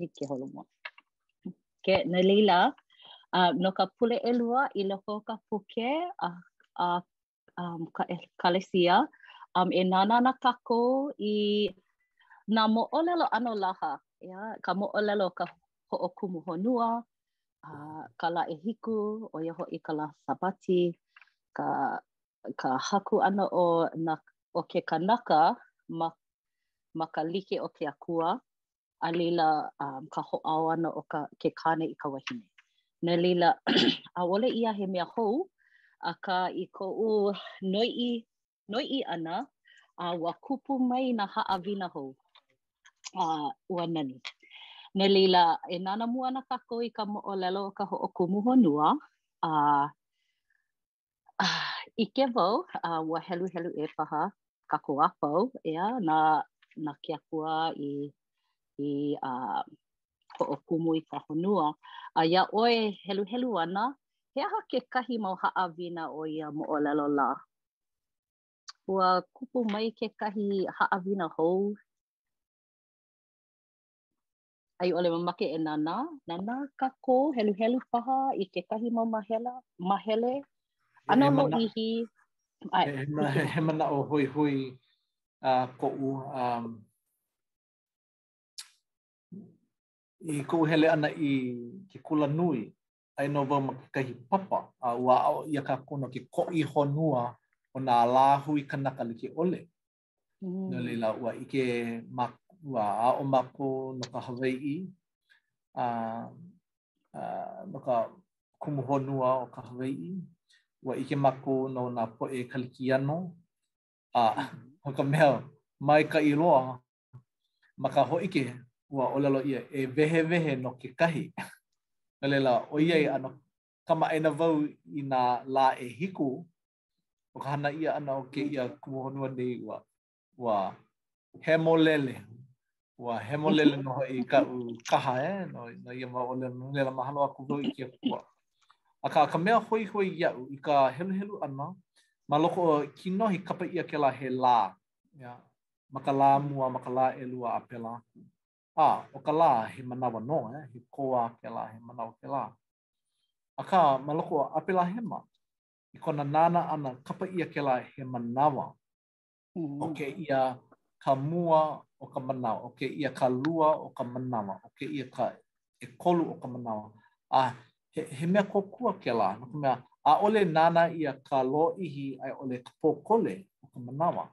hiki ke holomua. Okay, no laila, uh, no ka pule ʻelua i loko o ka puke a, a um, ka ʻekalesia, um, e nānā ana kākou i nā moʻolelo ʻano laha, ya, ka moʻolelo o ka hoʻokumu honua, uh, ka lā ʻehiku, ʻo ia hoʻi ka lā Sabati, ka, ka haku ʻana o, nā, o ke kanaka ma, ma ka like o ke akua, a laila um, ka hoʻāo ʻana o ka, ke kāne i ka wahine. No laila, ʻaʻole ia he mea hou, akā i koʻu noiʻi, noiʻi ʻana, a ua kupu mai nā haʻawina hou a ua nani. No laila, e nānā mua ana kākou i ka moʻolelo o ka hoʻokumu honua, a uh, ʻike wau, uh, ua heluhelu ʻē paha kākou a pau, ʻeā, na, na ke akua i, i uh, hoʻokumu i ka honua. A iā ʻoe heluhelu ana, he aha kekahi mau haʻawina o ia moʻolelo lā? Ua kupu mai kekahi haʻawina hou a i ʻole mamake e nānā, nānā kākou, heluhelu paha i kekahi mau mahela, mahele, ʻano lōʻihi. He manaʻo hoihoi uh, koʻu um, i koʻu hele ʻana i ke kula nui aia nō wau ma kekahi papa a ua aʻo ʻia kākou no ke koʻihonua o nā lāhui kanaka like ʻole. Mm. No laila, ua ʻike mā, ua aʻo mākou no ka Hawaiʻi, a, a no ka kumuhonua o ka Hawaiʻi, ua ʻike mākou no nā poʻe Kalikiano, a hō, ka mea maikaʻi loa, ma ka hōʻike, ua ʻōlelo ʻia e wehewehe no kekahi. No laila, ʻoiai, mm. ʻano kamaʻāina wau i nā lā ʻehiku, ʻO ka hana ʻia ʻana o kēia kumuhonua nei ua, ua hemolele. Ua hemolele nō hoʻi kaʻu kaha, e, eh? no, no ia moʻolelo no laila mahalo aku wau i ke akua. Akā, ka mea hoihoi iaʻu i ka heluhelu ʻana, ma loko o Kinohi kapa ʻia kēlā he lā, ya, ma ka lā mua, ma ka lā ʻelua a pēlā aku. A, ʻo ka lā, he manawa nō, e, eh? he kōā kēlā, he manawa kēlā. Akā, ma loko o ʻApelahama, i kona nānā ʻana kapa ʻia kēlā he manawa ʻo kēia ka mua o ka manawa, ʻo kēia ka lua o ka manawa, ʻo kēia ka ʻekolu o ka manawa, a he he mea kōkua kēlā no ka mea, ʻaʻole nānā ʻia ka lōʻihi a i ʻole ka pōkole o ka manawa.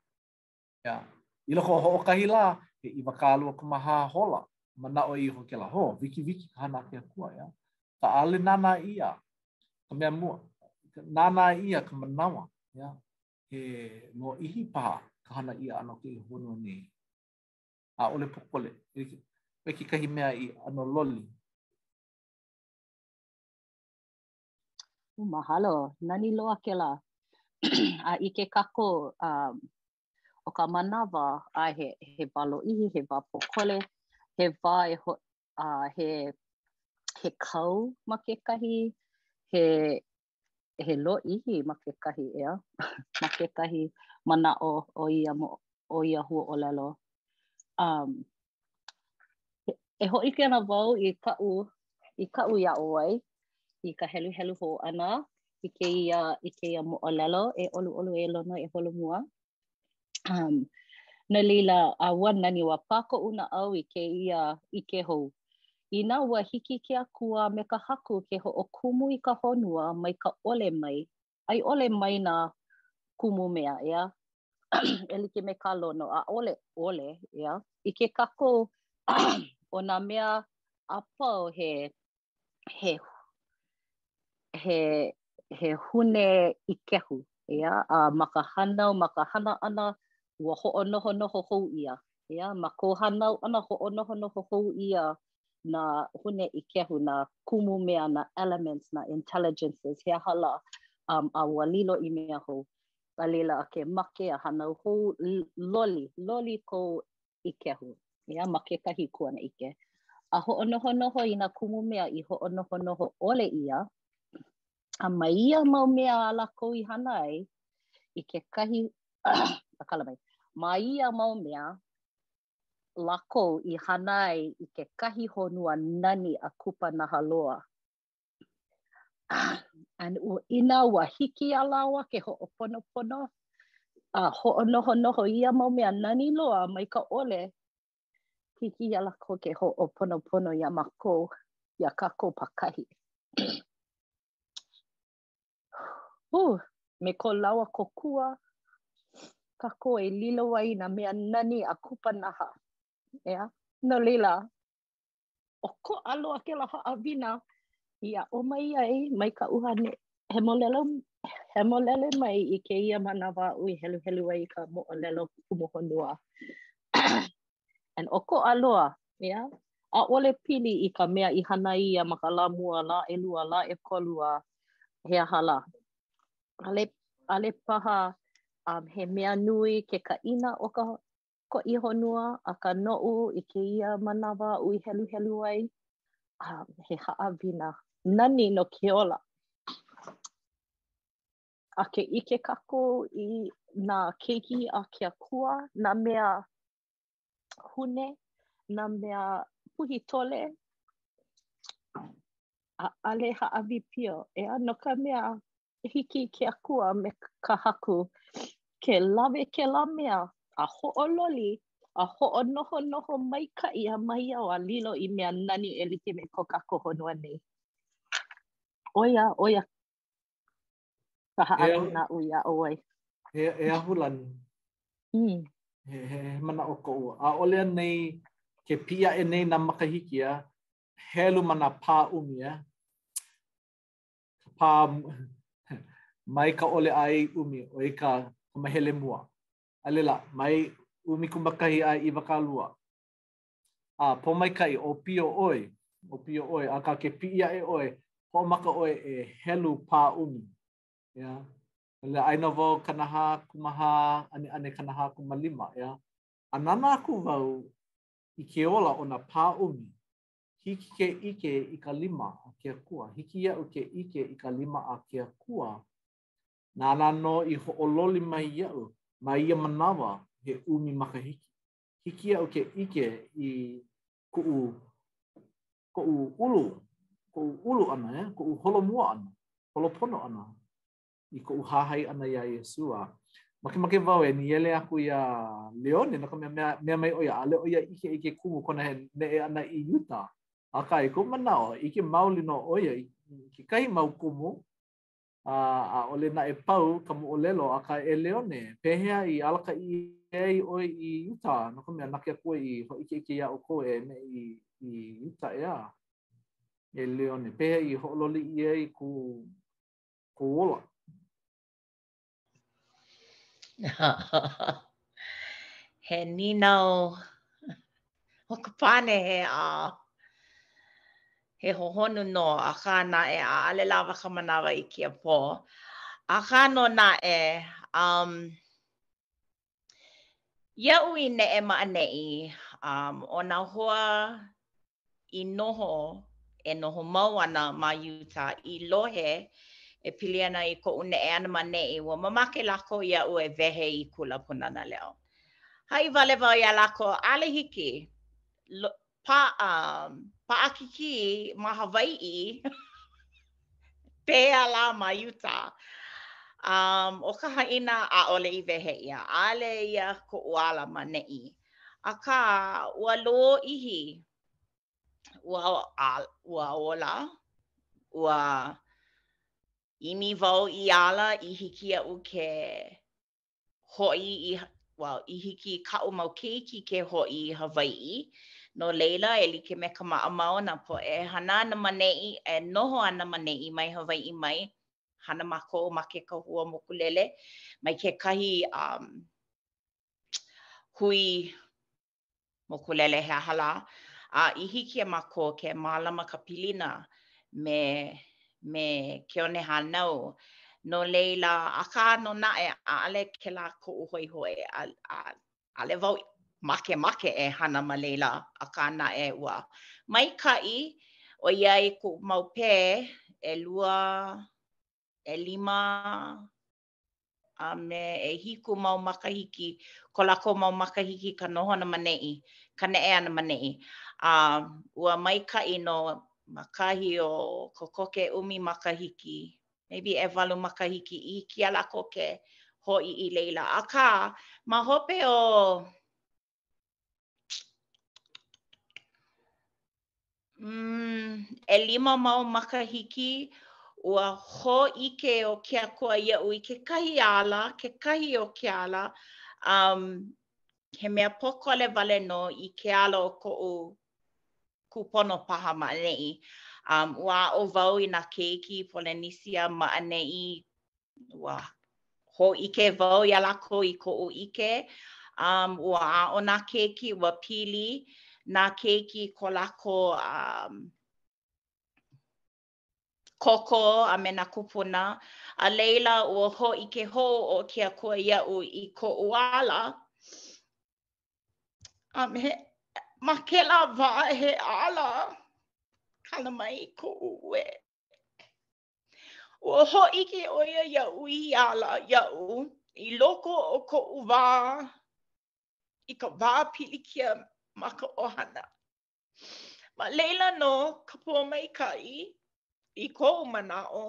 Yeah, i loko o hoʻokahi lā, he iwakāluakūmāhā hola, manaʻo iho kēlā, ho, wikiwiki ka hana a ke Akua, yeah, akā ʻaʻole nānā ʻia ka mea mua, nānā ʻia ka manawa, yeah, he lōʻihi paha ka hana ʻia ʻana o kēia honua nei. ʻAʻole pōkole, ʻo ia kekahi mea i ʻano loli. Mahalo, nani loa kēlā. a ʻike kākou, um, ʻo ka manawa a he, he wā lōʻihi, he wā pōkole, he wā e ho, uh, he, he kau ma kekahi, he, he lōʻihi ma kekahi ʻeā, ma kekahi manaʻo o ia, mo, o ia huaʻōlelo. Um, E hōʻike ana wau i kaʻu, i kaʻu i aʻo ai, i ka heluhelu hou ʻana i kēia, i kēia moʻolelo e ʻoluʻolu e Lono e holomua. Um, no laila, a ua nani, ua pā koʻu naʻau i kēia ʻike hou. Inā ua hiki ke Akua me ka Haku ke hoʻokumu i ka honua mai ka ʻole mai, a i ʻole mai nā kumu mea, ʻeā, e like me kā Lono, ʻaʻole ʻole, ʻeā, ʻike kākou ʻo nā mea a pau he, he, he, he hune ikehu, ʻeā, a ma ka hānau, ma ka hana ʻana, ua hoʻonohonoho hou ʻia, ʻeā, ma kou hānau ʻana, hoʻonohonoho hou ʻia nā hune ikehu, nā kumu mea, nā elements, nā intelligences, he aha lā, um, a ua lilo i mea hou. A laila a ke make a hānau hou, loli, loli kou ikehu, ʻeā, ma kekahi kuanaʻike. A hoʻonohonoho i nā kumu mea i hoʻonohonoho ʻole ʻia, a ma ia mau mea a lākou i hana ai, i kekahi, a kala mai, ma ia mau mea lākou i hana ai i kekahi honua nani a kupanaha loa. And inā ua hiki iā lāua ke hoʻoponopono a hoʻonohonoho i ia mau mea nani loa mai ka ʻole, hiki iā lākou ke hoʻoponopono iā mākou, iā kākou pākahi. Huh! Me ko lāua kōkua kākou e lilo ai i nā mea nani a kupanaha. ʻEā? No laila, ʻokoʻa loa kēlā haʻawina i aʻo mai ai mai ka ʻUhane Hemolelo, Hemolele mai i kēia manawa aʻu i heluhelu ai ka moʻolelo kumuhonua. and ʻokoʻa loa, ʻeā, ʻaʻole pili i ka mea i hana ia ma ka lā mua, lā ʻelua, lā ʻekolu, a he aha lā. ʻAʻole ʻaʻole paha um, he mea nui ke kaʻina o ka koʻi honua akā noʻu i kēia manawa aʻu i heluhelu ai, um, he haʻawina nani no ke ola. A ke ʻike kākou i nā keiki a ke akua, nā mea hune, nā mea puhikole, ʻaʻale hāʻawi pio, ʻeā, no ka mea, hiki i ke akua me ka Haku ke lawe kēlā mea a hoʻololi a hoʻonohonoho maikaʻi a maiau a lilo i mea nani e like me ko kākou honua nei. ʻO ia, ʻo ia Kāhāhā ē, na ui iā ʻoe. E, e Ahulani. Mm. He, he, he manaʻo koʻu. A ʻoleʻa nei ke piʻi aʻe nei nā makahiki a helu ma nā pāʻumi, ʻeā. Pā mai ka ʻole a i ʻumi ʻo ia ka māhele mua. A laila, mai ʻumi kūmākahi a i iwakālua. A pōmaikaʻi ʻōpio ʻoe, ʻōpio ʻoe, akā ke piʻi aʻe ʻoe, hoʻomaka ʻoe e helu pāʻumi. ʻEā? A laila, eia nō wau kanahā kūmāhā, ʻaneʻane kanahā kūmālima, ʻeā? A nānā aku wau i ke ola o nā pāʻumi, hiki ke ʻike i ka lima a ke Akua, hiki iaʻu ke ʻike i ka lima a ke Akua, nāna nō i hoʻololi mai iaʻu ma ia manawa he ʻumi makahiki. hiki iaʻu ke ʻike i kuʻu koʻu ulu, koʻu ulu ʻana, eh? koʻu holomua ʻana, holopono ʻana, i koʻu hahai ʻana iā Iesū. A makemake wau e nīele aku iā Leone, no ka mea, mea, mea mai ʻo ia, ʻaʻole ʻo ia ʻike i ke kumu kona neʻe ʻana i Utah. Akā, i koʻu manaʻo, ʻike maoli nō ʻo ia i kekahi mau kumu a ʻaʻole naʻe pau ka moʻolelo, akā e Leone, pehea i alakaʻi ʻia ai ʻoe i Utah, no ka mea, na ke Akua i hōʻikeʻike iā ʻoukou e neʻe i Utah, ʻeā? E Leone, pehea i hoʻololi ʻia ai kou ola? He nīnau ʻo ka pane he, a, he hohonu nō, akā naʻe, ʻaʻole lawa ka manawa i kēia pō. Akā nō naʻe, umm. Iaʻu i neʻe ma ʻaneʻi, um, ʻo nā hoa i noho, e noho mau ana ma Utah, i lohe e pili ana i koʻu neʻe ʻana ma neʻi, ua mamake lākou iaʻu e wehe i kula pūnana leo. Haʻi wale wau iā lākou, ʻaʻole hiki, pa, um, paʻakikī ma Hawaiʻi, pehea lā ma Utah. Um, ʻo ka haʻina, ʻaʻole i wehe ʻia, ʻaʻole ia koʻu ala ma neʻi. Akā, ua lōʻihi, ua, ua ola, ua ʻimi wau i ala i hiki iaʻu ke hoʻi i, well, i hiki i kaʻu mau keiki ke hoʻi i Hawaiʻi, no laila, e like me ka maʻamau o nā poʻe e hana ana ma neʻi, e noho ana ma neʻi mai Hawaiʻi mai, hana mākou ma ke kahua mokulele, ma kekahi hui mokulele he aha lā, a i hiki iā mākou ke mālama ka pilina me me ke one hānau, no laila, akā nō naʻe, ʻaʻole kēlā koʻu hoihoi, a ʻaʻole wau makemake e hana ma laila, akā naʻe, ua maikaʻi, ʻoiai koʻu mau pēpē ʻelua, ʻelima, a me ʻehiku mau makahiki, ko lākou mau makahiki ka noho ʻana ma neʻi, ka neʻe ʻana ma neʻi. A ua maikaʻi nō ma kahi o kokoke ʻumi makahiki, maybe ʻewalu makahiki i hiki iā lākou ke hoʻi i laila. Akā, ma hope o Mm, ʻelima mau makahiki, ua hōʻike ʻo ke Akua iaʻu i kekahi ala, kekahi o ke ala, um, he mea pōkole wale nō i ke ala o koʻu kūpono paha ma ʻaneʻi. Um, ua aʻo wau i nā keiki Polenisia ma ʻaneʻi Ua hōʻike wau iā lākou i koʻu ʻike, um, ua aʻo nā keiki, ua pili nā keiki i ko lākou um, koko a me nā kūpuna. A laila ua hōʻike hou ʻo ke Akua iaʻu i koʻu ala, a me ma kēlā wā he ala. Kala mai koʻu uē. Ua hōʻike ʻo ia iaʻu i ke ala iaʻu i loko o koʻu wā i ka wā pilikia ma ka ʻohana. Ma laila nō ka pōmaikaʻi i koʻu manaʻo,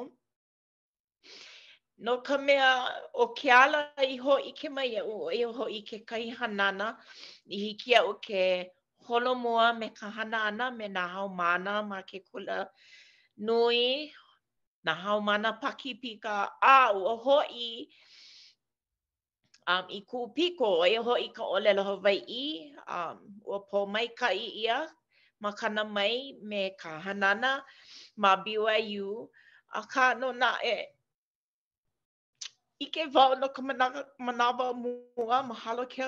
no ka mea, ʻo ke ala i hōʻike mai iaʻu, ʻo ia hoʻi kekahi hanana i hiki iaʻu ke Holomua me ka hana ʻana me nā haumāna ma ke kula nui, nā haumāna Pakipika, a ua hoʻi i kuʻu piko, ʻo ia hoʻi ka ʻōlelo Hawaiʻi. Ua pōmaikaʻi ʻia, makana mai me ka hana ʻana ma BYU, akā nō naʻe, ʻike wau no ka mana manawa mua, mahalo ke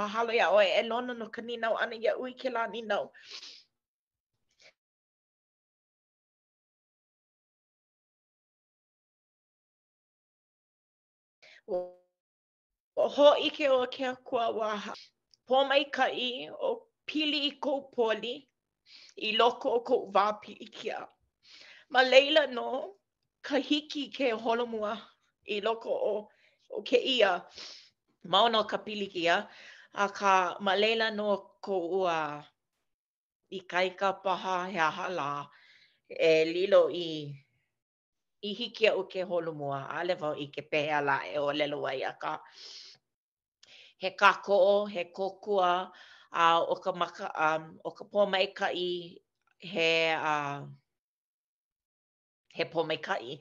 mahalo iā ʻoe e Lono no ka nīnau ʻana iaʻu i kēlā nīnau. Ua hōʻike ʻo ke Akua, aha, pōmaikaʻi o pili i kou poli i loko o kou wā pilikia. Ma laila nō ka hiki ke holomua i loko o kēia mau no ka pilikia, akā, ma laila nō kou ua ikaika paha he aha lā e lilo i i hiki iaʻu ke holomua, ʻaʻole wau i ʻike pehea lā e ʻōlelo ai, akā, he kākoʻo, he kōkua a ʻo ka maka, ʻo ka pōmaikaʻi he he pōmaikaʻi.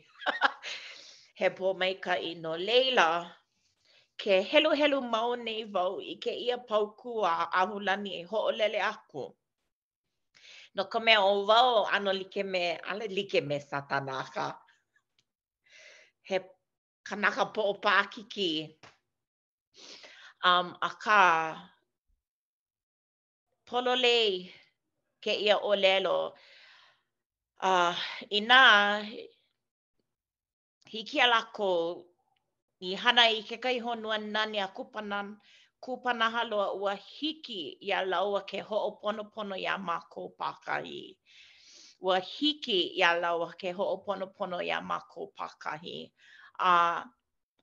He pōmaikaʻi no laila, ke heluhelu mau nei wau i kēia paukū a ʻAhulani i hoʻolele aku. No ka mea, ʻo wau ʻano like me, ʻaʻole like me Sātana, akā, he kanaka poʻo paʻakikī. Um, akā, pololei kēia ʻōlelo, uh, inā hiki iā lākou i hana i kekahi honua nani a kupana, kupanaha loa ua hiki iā lāua ke hoʻoponopono iā mākou pākahi. Ua hiki iā lāua ke hoʻoponopono iā mākou pākahi, a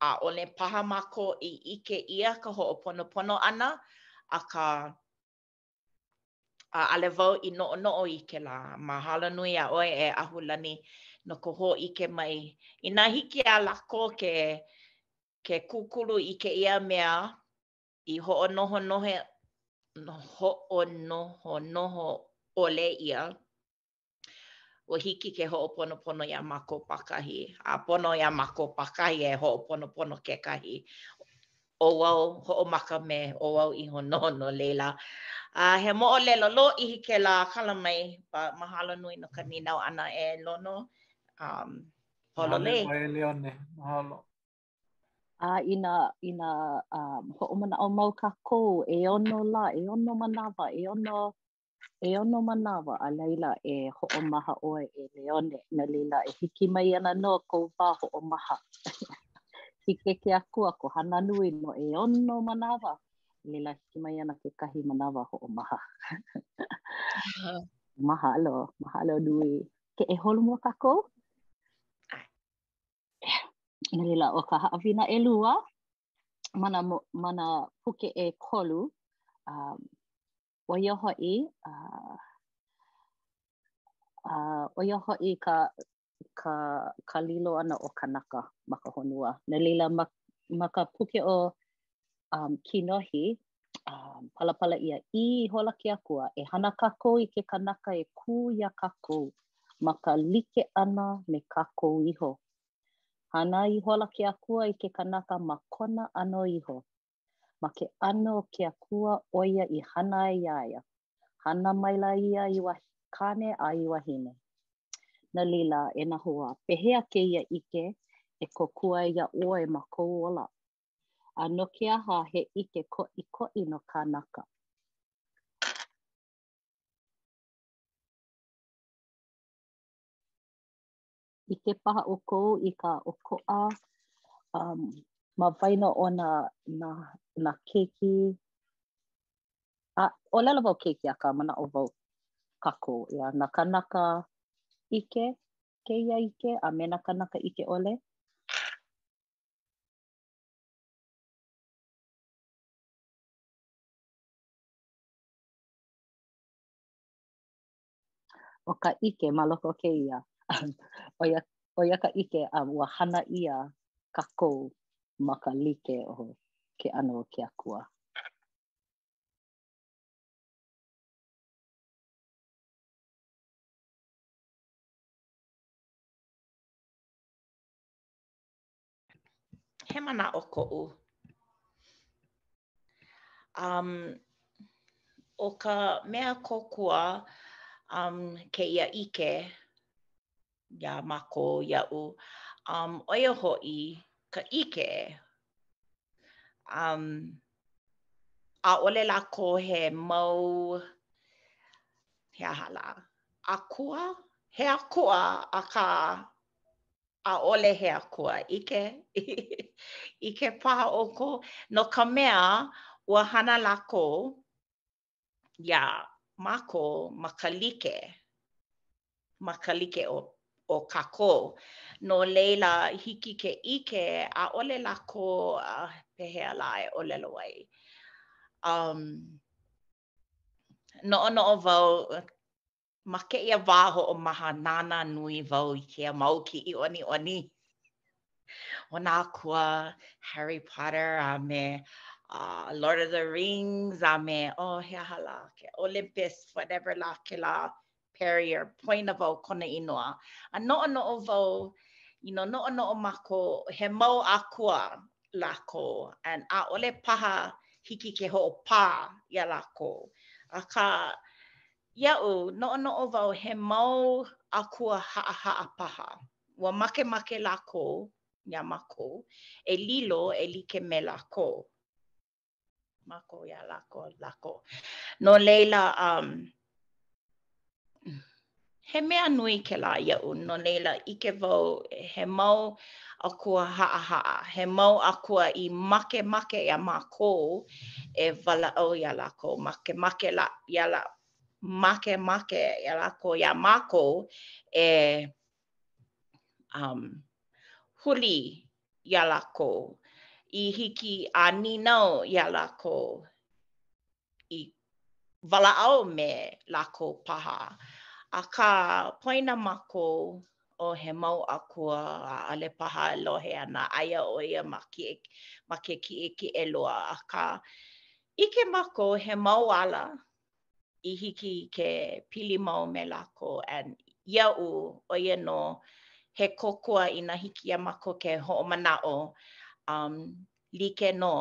ʻaʻole paha mākou i ʻike ʻia ka hoʻoponopono ʻana, akā, A ʻaʻole wau i noʻonoʻo i kēlā. Mahalo nui iā ʻoe e ʻAhulani no ka hōʻike mai. Inā hiki iā lākou ke ke kūkulu i kēia mea i hoʻonohonohe hoʻonohonoho ʻole ʻia, Ua hiki ke hoʻoponopono iā mākou pākahi, a pono iā mākou pākahi e hoʻoponopono kekahi ʻo wau hoʻomaka me ʻo wau iho nō no laila. A he moʻolelo lōʻihi kēlā kala mai, mahalo nui no ka nīnau ʻana e Lono um, Pololei. Mahalo e Leone, mahalo. A inā, inā um, hoʻomanaʻo mau kākou, ʻeono lā, ʻeono manawa, ʻeono ʻeono manawa a laila e hoʻomaha ʻoe e Leone, no laila e hiki mai ana nō kou wā hoʻomaha. ʻIke ke Akua kou hana nui no ʻeono manawa, no laila hiki mai ana kekahi manawa hoʻomaha. mahalo, mahalo nui. ʻKē e holo mua kākou? No laila ʻo ka haʻawina ʻelua, mana, mana puke e kolu, um, ʻo ia hoʻi, a a ʻo ia hoʻi ka ka ka lilo ʻana o kanaka ma ka honua. No laila, ma ma ka puke ʻo um, Kinohi, um, palapala ʻia, ʻī ihola ke akua, e hana kākou i ke kanaka e kū iā kākou ma ka like ʻana me kākou iho. Hana ihola ke akua i ke kanaka ma kona ʻano iho, Ma ke ʻano o ke Akua ʻo ia i hana ai iā ia, hana maila ia i kāne a i wahine. No laila, e Nahua, pehea kēia ʻike e kōkua ai iā ʻoe ma kou ola? A no ke aha he ʻike koʻikoʻi no kānaka? ʻIke paha ʻoukou i ka ʻokoʻa um, ma waena o nā, nā, nā keiki. A ʻōlelo wau keiki akā manaʻo wau kākou, ia, nā kānaka ʻike, kēia ʻike, a me nā kānaka ʻike ʻole. ʻO ka ʻike ma loko o kēia, ʻo ia ʻo ia ka ʻike a ua hana ʻia kākou ma ka like o ke ʻano o ke Akua. He manaʻo koʻu. Um, ʻo ka mea kōkua um, kēia ʻike iā mākou iaʻu, um, ʻo ia hoʻi ka ʻike. Um, ʻaʻole lākou he mau he aha lā. Akua, he akua akā ʻAʻole he akua ʻike. ʻIke paha ʻoukou, no ka mea, ua hana lākou iā mākou ma ka like, ma ka like o o kākou. No laila, hiki ke ʻike, ʻaʻole lākou, a pehea lā e ʻōlelo ai? Um. Noʻonoʻo wau ma kēia wā hoʻomaha nānā nui wau i kēia mau kiʻiʻoniʻoni o nā akua Harry Potter a me uh, Lord of the Rings a me oh he aha lā ke Olympus whatever lā kēlā Perrier, poina wau kona inoa. A noʻonoʻo wau, you know, noʻonoʻo mākou, he mau akua lākou, and ʻaʻole paha hiki ke hoʻopā iā lākou. Akā, iaʻu, noʻonoʻo wau he mau akua haʻahaʻa paha. Ua makemake lākou iā mākou e lilo e like me lākou. mākou iā lākou lākou. No laila, um, he mea nui kēlā iaʻu, no laila, ʻike wau he mau akua haʻahaʻa, he mau akua i makemake iā mākou e walaʻau iā lākou, makemake lā iā lā makemake iā lākou iā mākou e um huli iā lākou i hiki a nīnau iā lākou i walaʻau me lākou paha. Akā, poina mākou oh he mau akua ʻaʻole paha e lohe ana, aia ʻo ia ma kiʻe ma ke kiʻekiʻe loa. Akā, ʻike mākou he mau ala i hiki ke pili mau me lākou and iaʻu ʻo ia nō he kōkua inā hiki iā mākou ke hoʻomanaʻo um like nō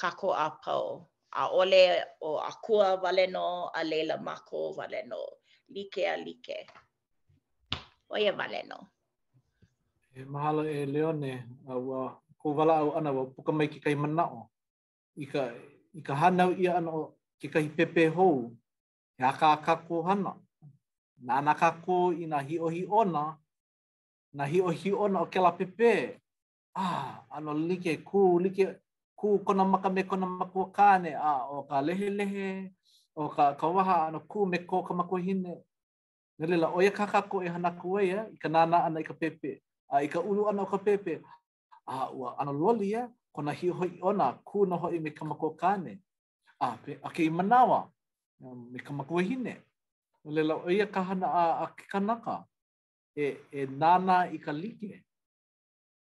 kākou a pau, ʻaʻole ʻo akua wale nō a laila mākou wale nō like a like. ʻO ia wale nō. E mahalo e Leone a ua kou walaʻau ʻana ua puka mai kekahi manaʻo. i ka, i ka hānau ʻia ʻana o kekahi pēpē hou, he aha kā kākou hana. Nānā kākou i nā hiʻohiʻona, nā hiʻohiʻona o kēlā pēpē, a, ʻano like, kū like, kū kona maka me kona makua kāne, a ʻo ka lehelehe, ʻo ka, ka waha, ʻano kū me ko ka makuahine. No laila, ʻo ia kā kākou e hana aku ai i ka nānā ʻana i ka pēpē, a i ka ulu ʻana o ka pēpē, A ua ʻano loli ʻia kona hiʻohiʻona, kū nō hoʻi me ka makua kāne, a a kēia manawa, me ka makuahine. No laila, ʻo ia ka hana a, a ke kanaka, e, e nānā i ka like.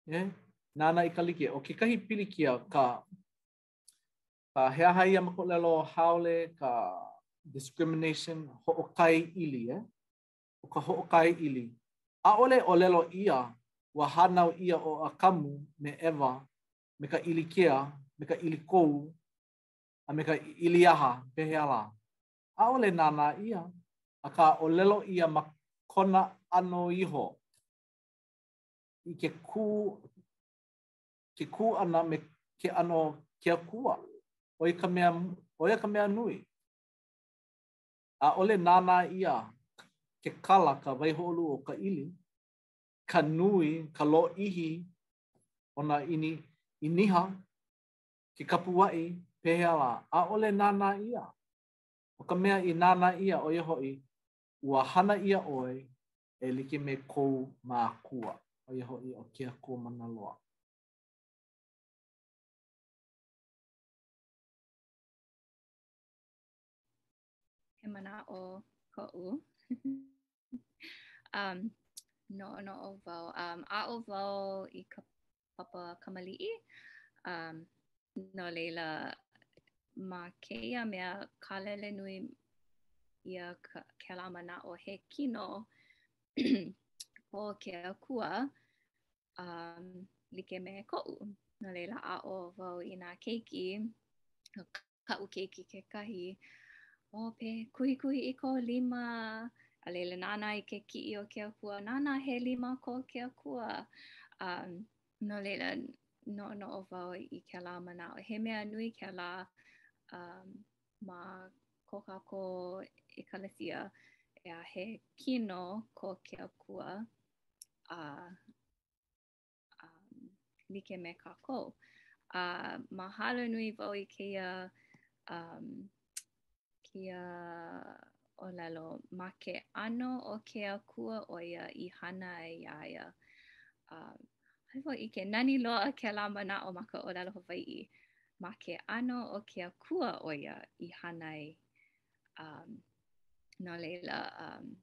ʻĒ, nānā i ka like. ʻO kekahi pilikia ka, ka he aha ia ma ka ʻōlelo haole, ka discrimination, hoʻokae ʻili, ʻē? ʻo ka hoʻokae ʻili, ʻaʻole ʻōlelo ʻia ua hānau ʻia ʻo ʻAkamu me ʻEwa me ka ʻili kea me ka ʻilikou a me ka ʻili aha, pehea lā? ʻAʻole nānā ʻia, akā ʻōlelo ʻia ma kona ʻano iho, i ke kū ke kū ʻana me ke ʻano ke Akua, ʻo ia ka mea ʻo ia ka mea nui. ʻaʻole nānā ʻia ke kala ka waihoʻoluʻu o ka ʻili, ka nui, ka lōʻihi o nā ʻini ʻīniha, ke kapuaʻi, pehea lā, ʻaʻole nānā ʻia. ʻO ka mea i nānā ʻia, ʻo ia hoʻi, ua hana ʻia ʻoe e like me kou Makua, ʻo ia hoʻi, ʻo ke Akua Mana Loa. he manaʻo koʻu. um, noʻonoʻo wau. Um, aʻo wau i ka papa kamaliʻi. Um, no laila, ma kēia mea kālele nui ʻia kēlā manaʻo he kino ko ke akua um, like me koʻu. No laila, aʻo wau i nā keiki kaʻu keiki kekahi. O pe kuhikuhi i kou lima, a laila nānā i ke kiʻi o ke akua, nānā he lima ko ke akua. Um, no laila, noʻonoʻo wau i kēlā manaʻo. He mea nui kēlā um, ma ko kākou ʻekalesia ʻeā he kino ko ke akua. Uh, um, like me kākou. A uh, mahalo nui wau i kēia um, kēia ʻōlelo ma ke ʻano o ke akua ʻo ia i hana ai iā ia. Um, haʻi wau i ke nani loa kēlā manaʻo ma ka ʻōlelo Hawaiʻi ma ke ʻano o ke akua ʻo ia i hana ai um, no laila um,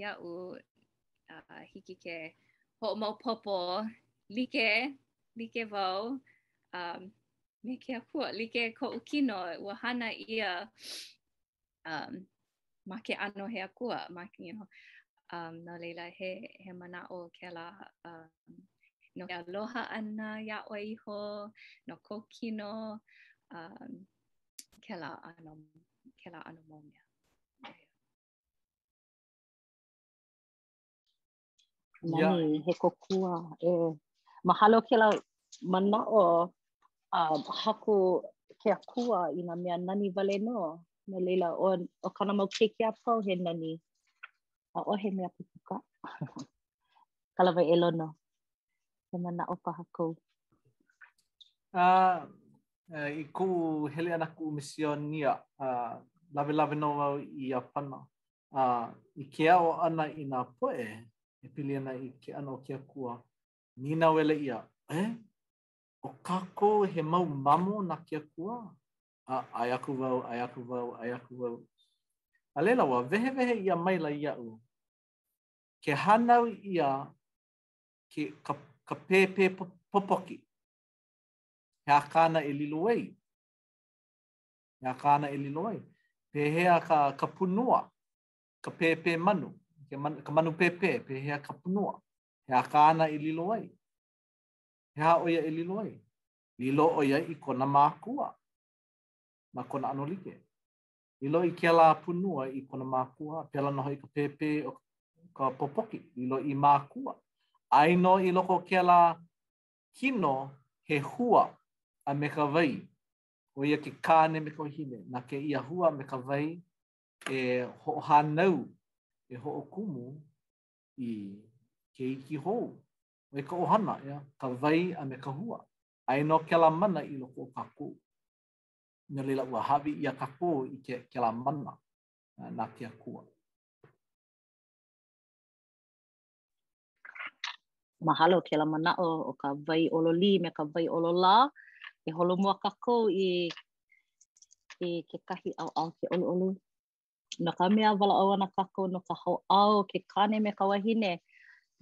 iaʻu uh, hiki ke hoʻomaopopo like, like wau, um, me ke akua, like koʻu kino, ua hana ʻia um, ma ke ʻano he akua, ma, you know, um, no laila he, he manaʻo kēlā, um, no ke aloha ʻana iā ʻoe iho, no kou kino, um, kēlā ʻano, kēlā ʻano mau mea. Nani, he kōkua. ʻĒ, mahalo kēlā manaʻo a uh, haku ke akua i nā mea nani wale nō. No laila, ʻo, ʻo kāna mau keiki a pau he nani. ʻAʻohe mea pupuka. Kala mai e Lono. He manaʻo paha kou. Uh, Uh, I kuʻu hele ʻana kuʻu misiona, uh, lawelawe nō au i Iāpana. Uh, I ke aʻo ʻana i nā poʻe, e pili ana i ke ʻano o ke akua, nīnauele ʻia, eh? ʻO kākou he mau mamo na ke akua? Uh, ʻae aku wau, ʻae aku wau, ʻae aku wau. A laila ua wehewehe ʻia maila iaʻu. Ke hānau ʻia ke, ka, ka pēpē pōpoki. He aha kāna e lilo ai? He aha kāna e lilo ai? Pehea ka, ka pūnua, ka pēpē manu, ke man, ka manu pēpē, pehea ka punua? He aha kāna e lilo ai? He aha ʻo ia e lilo ai? Lilo ʻo ia i kona mākua, ma kona ʻano like. Lilo i kēlā pūnua i kona mākua, pēlā nō hoʻi ka pēpē o ka pōpoki, lilo i mākua. Aia nō i loko o kēlā Kino, he hua, a me ka wai. ʻO ia ke kāne me ka wahine. Na kēia hua me ka wai e hoʻohānau, e hoʻokumu i keiki hou. ʻO ia ka ʻohana, yeah, ka wai a me ka hua. Aia nō kēlā mana i loko o kākou. No laila, ua hāʻawi ʻia kākou i ke, kēlā mana na ke Akua. Mahalo kēlā manaʻo o ka wai ʻololī me ka wai ʻololā. E holomua kākou i i kekahi ʻaoʻao ke ʻoluʻolu. No ka mea, walaʻau ana kākou no ka hoʻāo o ke kāne me ka wahine.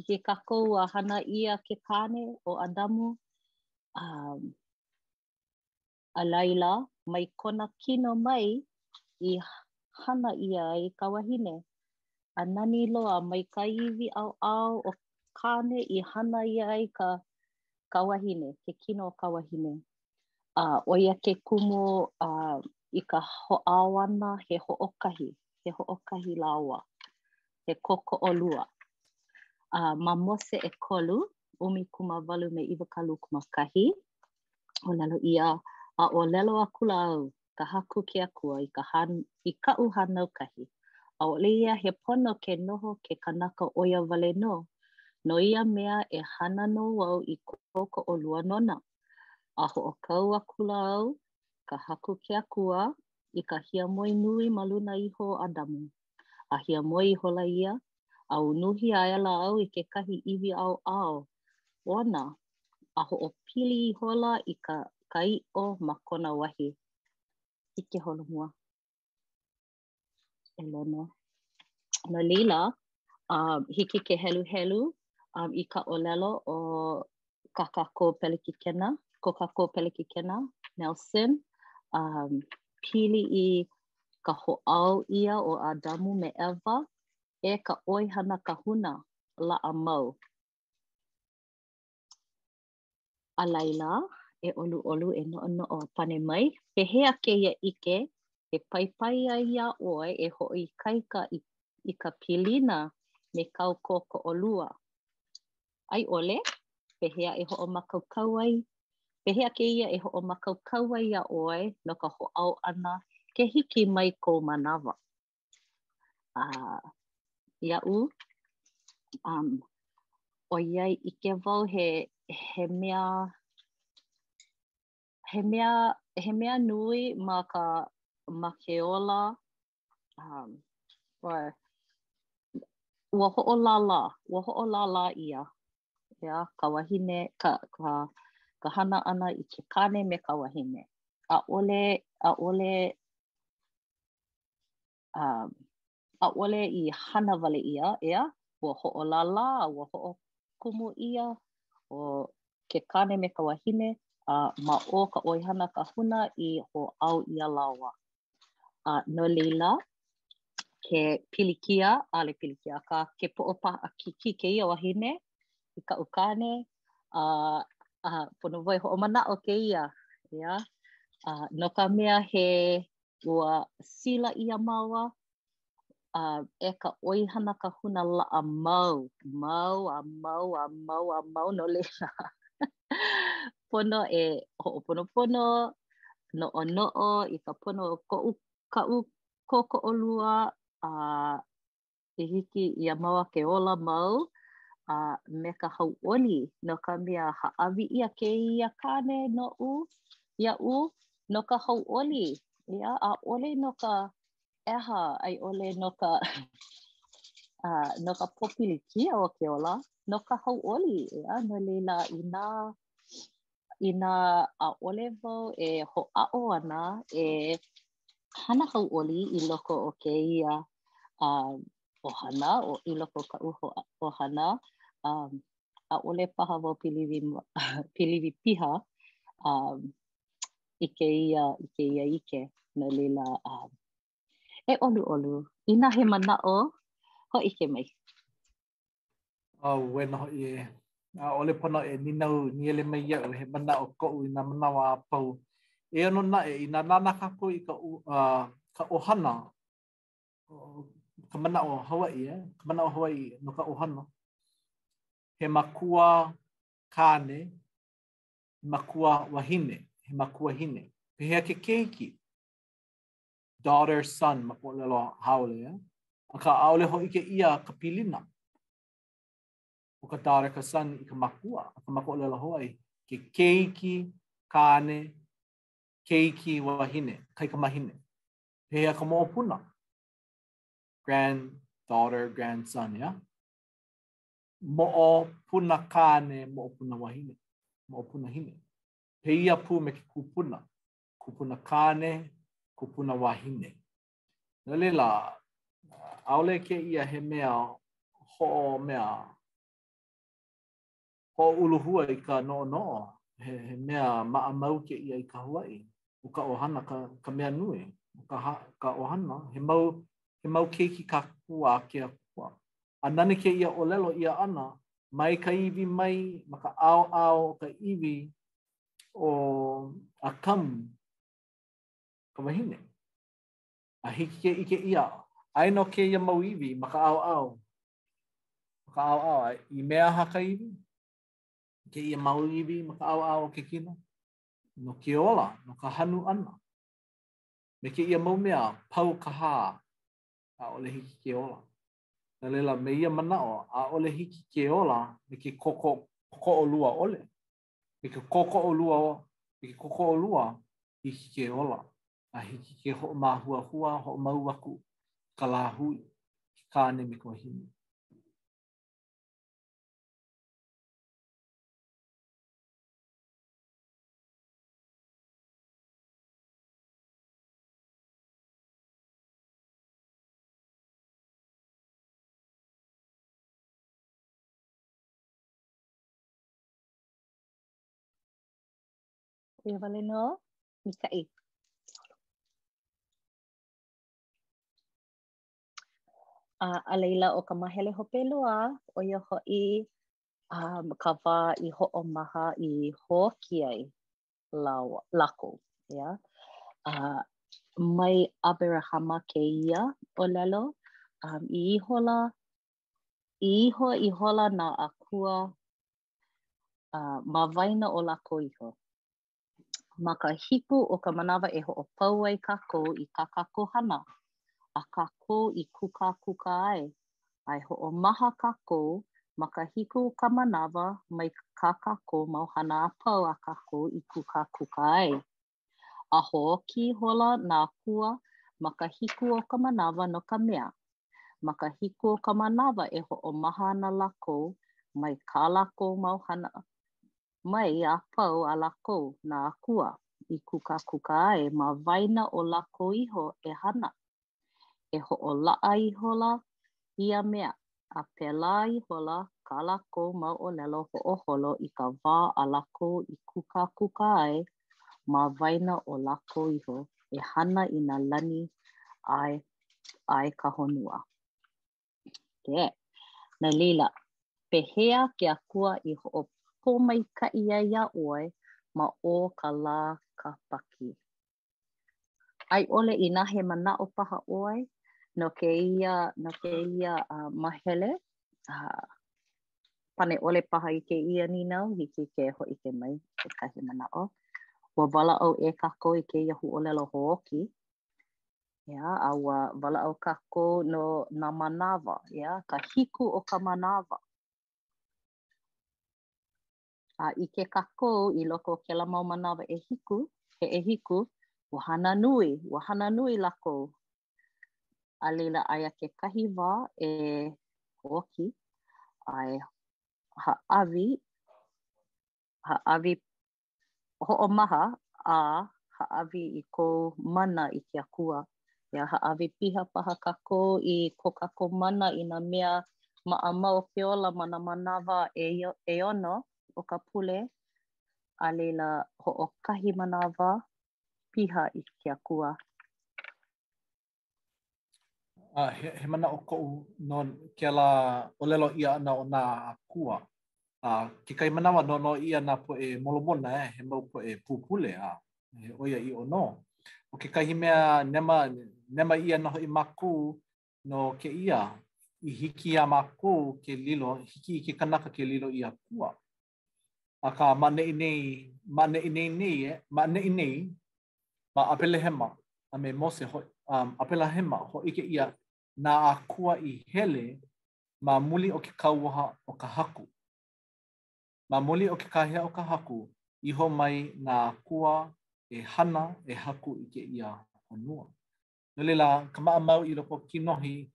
ʻIke kākou ua hana ʻia ke kāne ʻo ʻAdamu. Um, A laila, mai kona kino mai i hana ʻia ai ka wahine, a nani loa mai ka iwi ʻaoʻao o kāne i hana ʻia ai ka ka wahine, ke kino o ka wahine. A ʻo ia ke kumu a i ka hoʻāo ʻana he hoʻokahi, he hoʻokahi lāua, he kōkoʻolua. A ma Mose ʻekolu, ʻumikūmāwalu me iwakālūkūmākahi, ʻōlelo ʻia, a ʻōlelo akula au, ka Haku ke Akua, i ka han, i kaʻu hānau kahi, ʻaʻole ia he pono ke noho ke kanaka ʻo ia wale nō, no ia mea e hana nō au i kōkoʻolua nona. A hoʻokau akula au, ka Haku ke Akua, i ka hiamoe nui ma luna iho o ʻAdamu, a hiamoe ihola ia, a unuhi aʻela au i kekahi iwi ʻaoʻao ona a hoʻopili ihola i ka ka ʻiʻo ma kona wahi. Hiki ke holomua e Lono. No laila, um, hiki ke heluhelu um, i ka ʻōlelo o kā kākou pelekikena, ko kākou pelekikena, Nelson, um, pili i ka hoʻāo ʻia o ʻAdamu me ʻEva e ka ʻoihana kahuna laʻa mau. A laila, e ʻoluʻolu, e noʻonoʻo, pane mai, pehea kēia ʻike e paipai ai iā ʻoe e hoʻoikaika i, i ka pilina me kāu kōkoʻolua? a i ʻole, pehea e hoʻomākaukau ai, pehea kēia e hoʻomākaukau ai iā ʻoe no ka hoʻāo ʻana ke hiki mai kou manawa. A iaʻu, um, ʻoiai ʻike wau he, he mea, he mea, he mea nui ma ka, ma ke ola um, or ua hoʻolālā, ua hoʻolālā ʻia, ʻeā, ka wahine, ka, ka, ka hana ʻana i ke kāne me ka wahine. ʻAʻole, ʻaʻole, um, ʻaʻole i hana wale ʻia, ʻeā, ua hoʻolālā, ua hoʻokumu ʻia, ʻo ke kāne me ka wahine, a ma o ka ʻoihana kahuna i hoʻāo ʻia lāua. A no laila, ke pilikia, ʻaʻole pilikia, akā ke poʻo paʻakikī kēia wahine i kaʻu kāne, a, a pono wau e hoʻomanaʻo kēia, ʻeā, a no ka mea he ua sila ʻia māua, a e ka ʻoihana kahuna laʻa mau, mau a mau a mau a mau no leila. pono e hoʻoponopono, noʻonoʻo i ka pono o koʻu kaʻu kōkoʻolua a e hiki iā māua ke ola mau a me ka hauʻoli no ka mea hāʻawi ʻia kēia kāne noʻu iaʻu no ka hauʻoli ʻeā ʻaʻole no ka ʻeha a i ʻole no ka uh, no ka pōpilikia o ke ola, no ka hauʻoli, ʻeā, no laila, inā, inā ʻaʻole wau e hoʻāʻo ana e hana hauʻoli i loko o kēia uh, ʻohana, o, i loko o kaʻu ʻohana, um, ʻaʻole paha wau piliwi, piliwi piha, um, i kēia, i kēia ʻike, no laila, um, e ʻoluʻolu, inā he manaʻo, hōʻike mai. Auē nō hoʻi ē, ʻaʻole pono e nīnau, nīele mai iaʻu he manaʻo koʻu i nā manawa a pau. Eia nō naʻe, inā nānā kākou i ka, uh, ka ʻohana, ka manaʻo Hawaiʻi, eh? ka manaʻo Hawaiʻi no ka ʻohana. He makua kāne, he makua wahine, he makuahine. Pehea ke keiki? Daughter, son, ma ka ʻōlelo haole, eh? Akā ʻaʻole hōʻike ʻia ka pilina o ka daughter ka son i ka makua, akā ma ka ʻōlelo Hawaiʻi, ke keiki kāne, keiki wahine, kaikamahine. Pehea ka moʻopuna? Granddaughter, grandson, yeah? Moʻopuna kāne, moʻopuna wahine, moʻopuna hine. Pēia pū me ke kupuna, kupuna kāne, kupuna wahine. No laila, ʻaʻole kēia he mea hoʻomea hoʻouluhua i ka noʻonoʻo, he, he mea maʻamau kēia i ka Hawaiʻi. ʻO ka ʻohana ka, ka mea nui, ʻo ka, ka ʻohana, he mau, he mau keiki kākou a ke Akua. a nani kēia ʻōlelo ʻia ʻana, mai ka iwi mai ma ka ʻaoʻao o ka iwi o ʻAkamu ka wahine. A hiki ke ʻike ʻia, aia nō kēia mau iwi ma ka ʻaoʻao, ma ka ʻaoʻao, i mea aha ka iwi? Kēia mau iwi ma ka ʻaoʻao o ke kino, no ke ola, no ka hanu ʻana. Me kēia mau mea pau ka hā, ʻaʻole hiki ke ola. No laila, me ia manaʻo, ʻaʻole hiki ke ola me ke kōkoʻo, kōkoʻolua ʻole. Me ke kōkoʻolua, me ke kōkoʻolua, hiki ke ola, a hiki ke hoʻomāhuahua a hoʻomau aku i ka lāhui, ke kāne me ka wahine. ʻO ia wale nō, maikaʻi. A, a laila ʻo ka mahele hope loa, ʻo ia hoʻi, um, ka wā i hoʻomaha i hoʻōki ai. lawa, lākou, ia. A mai Aberahama kēia ʻōlelo, um, ʻī ihola, ʻī iho ihola nā akua uh, ma waena o lākou iho. Ma ka hiku o ka manawa e hoʻopau ai kākou i kā kākou hana, a kākou i kūkākūkā ai, a e hoʻomaha kākou ma ka hiku o ka manawa mai kā kākou mau hana a pau a kākou i kūkākūkā ai. A hoʻōki ihola nā akua ma ka hiku o ka manawa no ka mea, ma ka hiku o ka manawa e hoʻomaha ana lākou mai kā lākou mau hana mai a pau a lākou, nā akua, i kūkākūkā ai ma waena o lākou iho e hana. A hoʻolaʻa ihola ia mea, a pēlā ihola kā lākou mau ʻōlelo hoʻoholo i ka wā a lākou i kūkākūkā ai ma waena o lākou iho e hana i nā lani a, a i ka honua. Okay. No laila, pehea ke Akua i hoʻopōmaikaʻi ai iā ʻoe ma o ka lā Kāpaki? A i ʻole inā he manaʻo paha ʻoe no kēia no kēia uh, māhele uh, pane ʻole paha i kēia nīnau hiki ke hōʻike mai kekahi manaʻo ua walaʻau ʻē kākou i kēia huaʻōlelo hoʻōki yeah a ua walaʻau kākou no nā manawa yeah ka hiku o ka manawa a ʻike kākou i loko o kēlā mau manawa ʻehiku, he ʻehiku, ua hana nui, ua hana nui lākou. A laila, aia kekahi wā e hoʻōki a e hāʻawi, hāʻawi hoʻomaha a hāʻawi i kou mana i ke Akua. Yeah, hāʻawi piha paha kākou i ko kākou mana i nā mea maʻamau ke ola ma nā manawa ʻeono o ka pule, a laila, hoʻokahi manawa piha i ke Akua. A he, he manaʻo koʻu no kēlā ʻōlelo ʻia ʻana o nā akua. A kekahi manawa noʻonoʻo ʻia nā poʻe Molomona eh he mau poʻe pupule a he ʻoiaʻiʻo nō. ʻO kekahi mea nema, nema ʻia nō hoʻi mākou no kēia i hiki iā mākou ke lilo, hiki i ke kanaka ke lilo i akua. Akā, ma neʻi nei, ma neʻi nei nei, eh, ma neʻi nei, ma ʻApelehema, a me Mose hoʻi, um, ʻApelehema, hōʻike ʻia nā akua i hele ma muli o ke kauoha o ka Haku. Ma muli o ke kāhea o ka Haku, iho mai nā akua e hana e haku i kēia honua. No laila, ka maʻamau i loko o Kinohi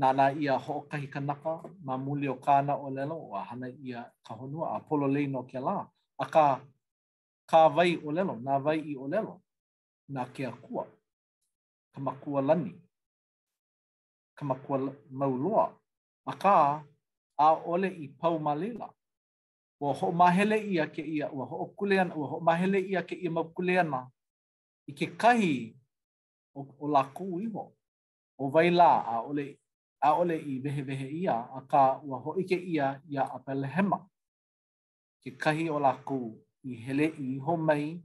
Nānā ʻia hoʻokahi kanaka ma muli o kāna ʻōlelo, ua hana ʻia ka honua a pololei nō kēlā, akā, kā wai ʻōlelo, na wai i ʻōlelo, na ke akua, ka makua lani, ka makua mau loa, akā, ʻaʻole i pau ma laila. Ua hoʻomāhele ʻia kēia, ua hoʻokuleana, ua hoʻomāhele ʻia kēia mau kuleana i kekahi o lākou iho. ʻO wai lā, ʻaʻole, ʻaʻole i wehewehe ʻia, akā, ua hōʻike ʻia iā ʻApelehema, kekahi o lākou i hele iho mai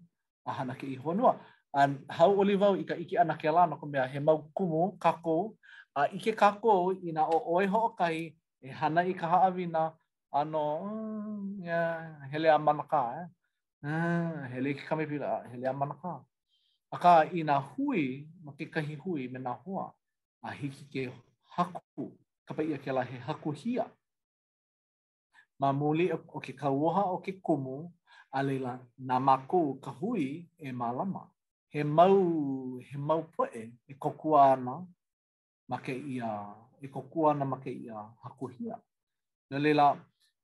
a hana kēia honua. A hauʻoli wau i ka ʻike ʻana kēlā, no ka mea, he mau kumu kākou, a ʻike kākou inā ʻo ʻoe hoʻokahi e hana i ka haʻawina, ʻano, uh, yeah, hele a manakā, eh? Ah, hele i ke kamepila, a hele a manakā. Akā, i nā hui, ma kekahi hui me nā hoa, a hiki ke haku, kapa ʻia kēlā he hakuhia. Ma muli o ke kauoha o ke kumu, a laila, na mākou ka hui e mālama. He mau, he mau poʻe e kōkua ana ma kēia, e kōkua ana ma kēia hakuhia. No laila,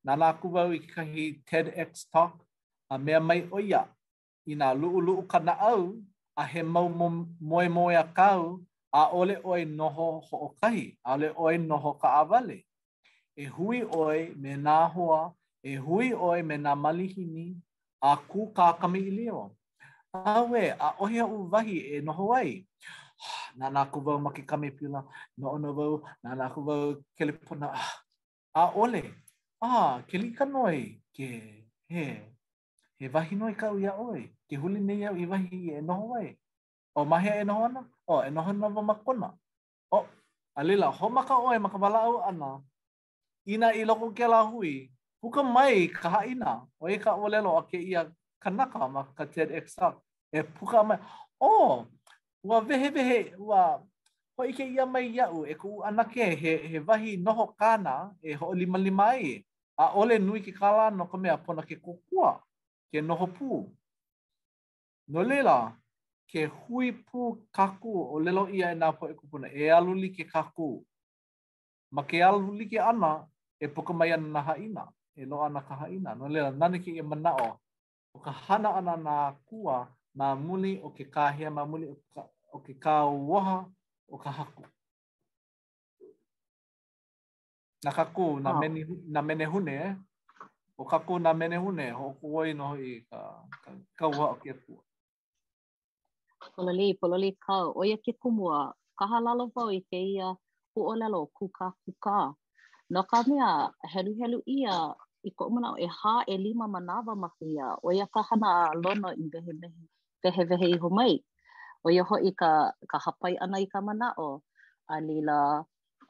nānā aku wau i kekahi TEDx talk, a mea mai ʻo ia, inā luʻuluʻu ka naʻau a he mau moemoeā kāu, ʻaʻole ʻoe e noho hoʻokahi, ʻaʻole ʻoe e noho kaʻawale, E hui ʻoe me nā hoa, e hui ʻoe me nā malihini a kūkā kamaʻilio. Auē, ʻaʻohe oʻu wahi e noho ai. Ah, nānā aku wau ma ke kamepila, noʻonoʻo wau, nānā aku wau kelepona, ah, ʻaʻole. Ah, Kelika, noi, ke, he, he wahi noi kaʻu iā ʻoe, ke huli nei au i wahi e noho ai. Oh, ma hea e noho ana? Oh, e noho ana wau ma Kona. Oh, a laila, hoʻomaka ʻoe ma ka walaʻau ʻana. Inā i loko o kēlā hui, puka mai ka haʻina, ʻo ia ka ʻōlelo a kēia kanaka ma ka TEDx Talk, e puka mai, Oh, ua wehewehe, ua hōʻike ʻia mai iaʻu e kuʻu ʻanakē he he wahi noho kāna e hoʻolimalima ai. ʻAʻole nui ke kālā no ka mea pono ke kōkua, ke noho pū. No laila, ke hui pū kākou ʻōlelo ʻia e nā poʻe kūpuna, e alu like kākou. Ma ke alu like ʻana, e puka mai ana nā haʻina, e loaʻa ana ka haʻina. No laila, nani kēia manaʻo, ʻo ka hana ʻana nā akua ma muli o ke kāhea, ma muli o ke kauoha o ka haku. Na kākou nā mene, nā menehune ē. ʻO kākou nā menehune hoʻokō ai nō hoʻi ka, ka kauoha o ke akua. Pololei, pololei kāu. ʻO ia ke kumu ua kahalalo wau i kēia huaʻōlelo kūkākūkā. No ka mea heluhelu ʻia i koʻu manaʻo ʻehā ʻelima manawa ma kēia, ʻo ia ka hana a Lono i wehewehe wehewehe iho mai. ʻO ia hoʻi ka ka hāpai ʻana i ka manaʻo a laila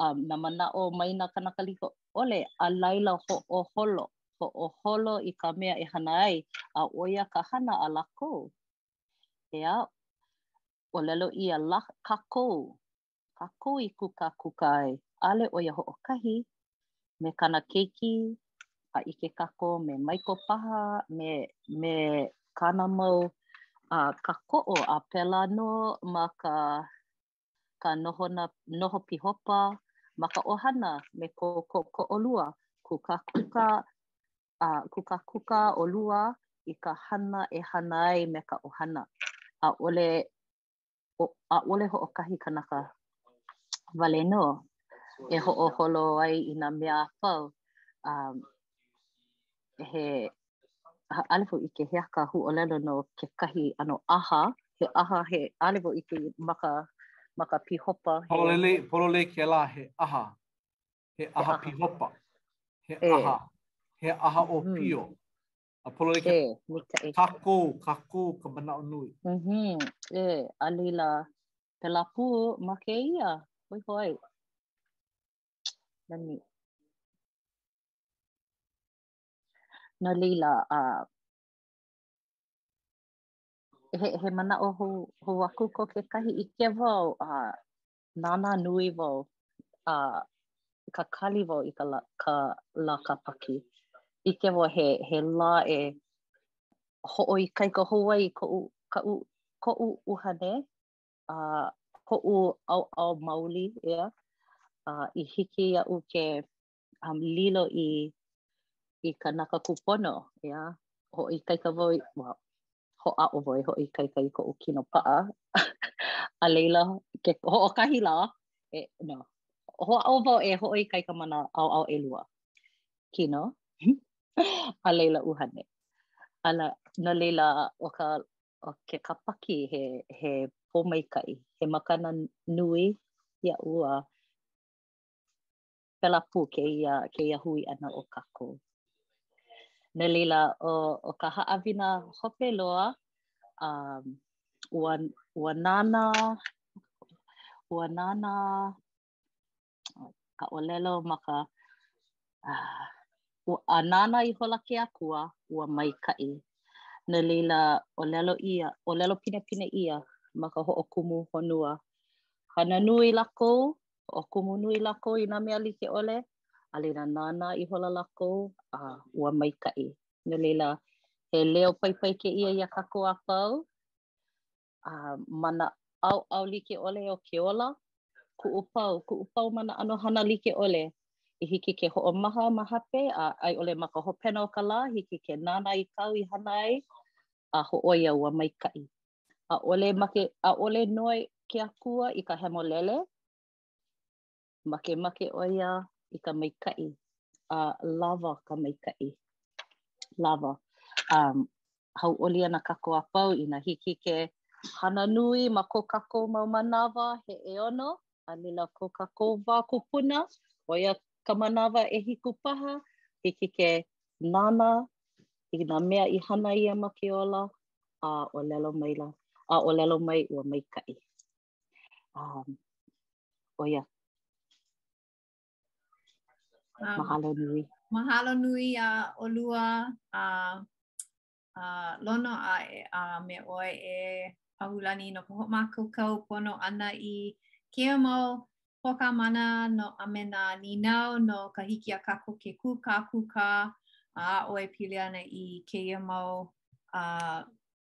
um, nā manaʻo mai nā kānaka like ʻole, a laila hoʻoholo, hoʻoholo i ka mea e hana ai, a ʻo ia ka hana a lākou. ʻEā, ʻōlelo ʻia lā kākou, kākou i kūkākūkā ai, ʻaʻole ʻo ia hoʻokahi, me kāna keiki, a ʻike kākou me Michael paha, me, me kāna mau a uh, kākoʻo a pēlā nō ma ka ka nohona noho pīhopa ma ka ʻohana me kou kōkoʻolua kūkākūkā a kūkākūkā ʻolua i ka hana e hana ai me ka ʻohana. ʻAʻole ʻo, ʻaʻole hoʻokahi kanaka wale nō e hoʻoholo ai i nā mea a pau um, he ʻaʻole wau ʻike he aha ka huaʻōlelo no kekahi ʻano ʻaha, he ʻaha he ʻaʻole wau ʻike ma ka ma ka pīhopa. Pololei, pololei kēlā he ʻaha, he ʻaha pīhopa, he ʻaha, he ʻaha ʻōpio. Mm. A pololei kēlā, e, kākou, kākou ka manaʻo nui. Mm -hmm. E, a laila, pēlā pū ma kēia, hoihoi. Nani. No laila, uh, he, he manaʻo hou, hou aku ko kekahi ʻike wau a uh, nānā nui wau a uh, kakali wau i ka lā, ka lā Kāpaki. ʻIke wau he, he lā e hoʻoikaika hou ai koʻu, kaʻu, koʻu ʻuhane a uh, koʻu ʻaoʻao mauli. Yeah. Uh, I hiki iaʻu ke um, lilo i i kanaka kūpono, yeah, hoʻoikaika wau i, well, hoʻāʻo wau e hoʻoikaika i koʻu kino paʻa, a laila, ke hoʻokahi lā, e, no, hoʻāʻo wau e hoʻoikaika ma nā ʻaoʻao ʻelua, kino, a laila ʻuhane. Ala, no laila, ʻo ka, ʻo ke Kāpaki he, he pōmaikaʻi, he makana nui iaʻu, a, pēlā pū kēia kēia hui ʻana o kākou. No laila ʻo ʻo ka haʻawina hope loa um ua ua nānā ua nānā ka ʻōlelo ma ka uh, a nānā ihola ke akua ua maikaʻi. No laila ʻōlelo ʻia ʻōlelo pinepine ʻia ma ka hoʻokumu honua. Hana nui lākou hoʻokumu nui lākou i nā mea like ʻole, a laila nānā ihola lākou a ua maikaʻi. No laila, he leo paipai kēia iā kākou a pau, a ma nā ʻaoʻao like ʻole o ke ola, kuʻupau, kuʻupau ma nā ʻano hana like ʻole i hiki ke hoʻomaha ma hope a i ʻole ma ka hopena o ka lā, hiki ke nānā i kāu i hana ai a hōʻoia ua maikaʻi. ʻAʻole make, ʻaʻole noi ke Akua i ka hemolele, makemake ʻo ia i ka maikaʻi, a lawa ka maikaʻi. Lawa. Um, hauʻoli ana kākou a pau inā hiki ke hana nui ma ko kākou mau manawa he ʻeono, a laila ko kākou wā kupuna, ʻo ia ka manawa ʻehiku paha, hiki ke nānā i nā mea i hana ia ma ke ola, a ʻōlelo maila, a ʻōlelo mai ua maikaʻi. Um, ʻo ia. Um, mahalo nui. Mahalo nui iā ʻolua a uh, Lono a, a me ʻoe e Pahulani no ka hoʻomākaukau pono ʻana i kēia mau Pōkā manaʻo a me nā nīnau no ka hiki iā kākou ke kūkākūkā a aʻo e pili ana i kēia mau uh,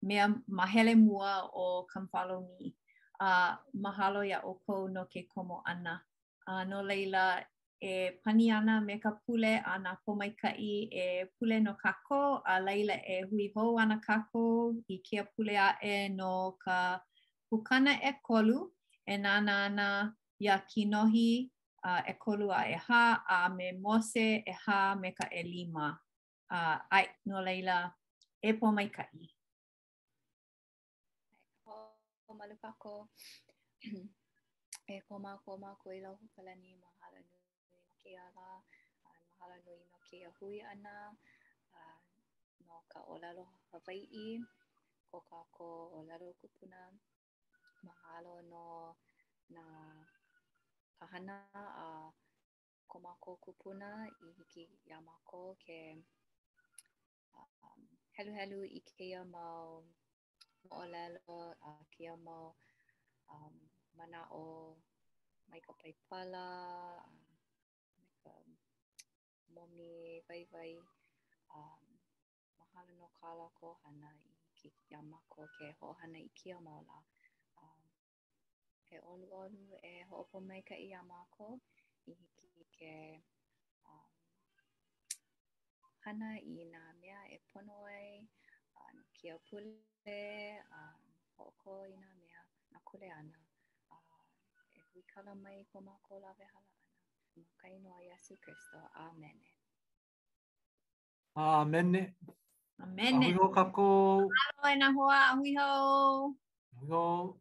mea mahele mua o Come Follow Me. Uh, mahalo iā ʻoukou no ke komo ʻana. Uh, no laila, e pani ana me ka pule a na Pōmaikaʻi e pule no kākou, a laila e hui hou ana kākou i kēia pule aʻe no ka Pukana ʻekolu e nānā ana iā Kinohi a ʻekolu a ʻehā, a me Mose ʻehā me ka ʻelima. A ʻae, no laila, e Pōmaikaʻi. ʻAe, e hoʻomalu kākou, e ko mākou Makua i loko o ka lani, mahalo nui. nui no kēia lā. Mahalo nui no kēia hui ʻana no ka ʻōlelo Hawaiʻi, ko kākou ʻōlelo kupuna. Mahalo no nā hana a ko mākou kupuna i hiki iā mākou ke um, heluhelu i kēia mau moʻolelo a uh, kēia mau um, manaʻo mai ka paipala, um, me ka Momi Waiwai. Um, mahalo no kā lākou hana i hiki iā mākou ke hoʻohana i kēia mau lā. Um, ke ʻoluʻolu e hoʻopōmaikaʻi iā mākou i hiki ke um, hana i nā mea e pono ai a no kēia pule a hoʻokō i nā mea nā kuleana a e huikala mai ko mākou lawehala ʻana. Ma ka inoa o Iesū Kristo, Amene. Amene. Amene. A hui hou kākou. Aloha nā hoa, a hui hou. A hui hou.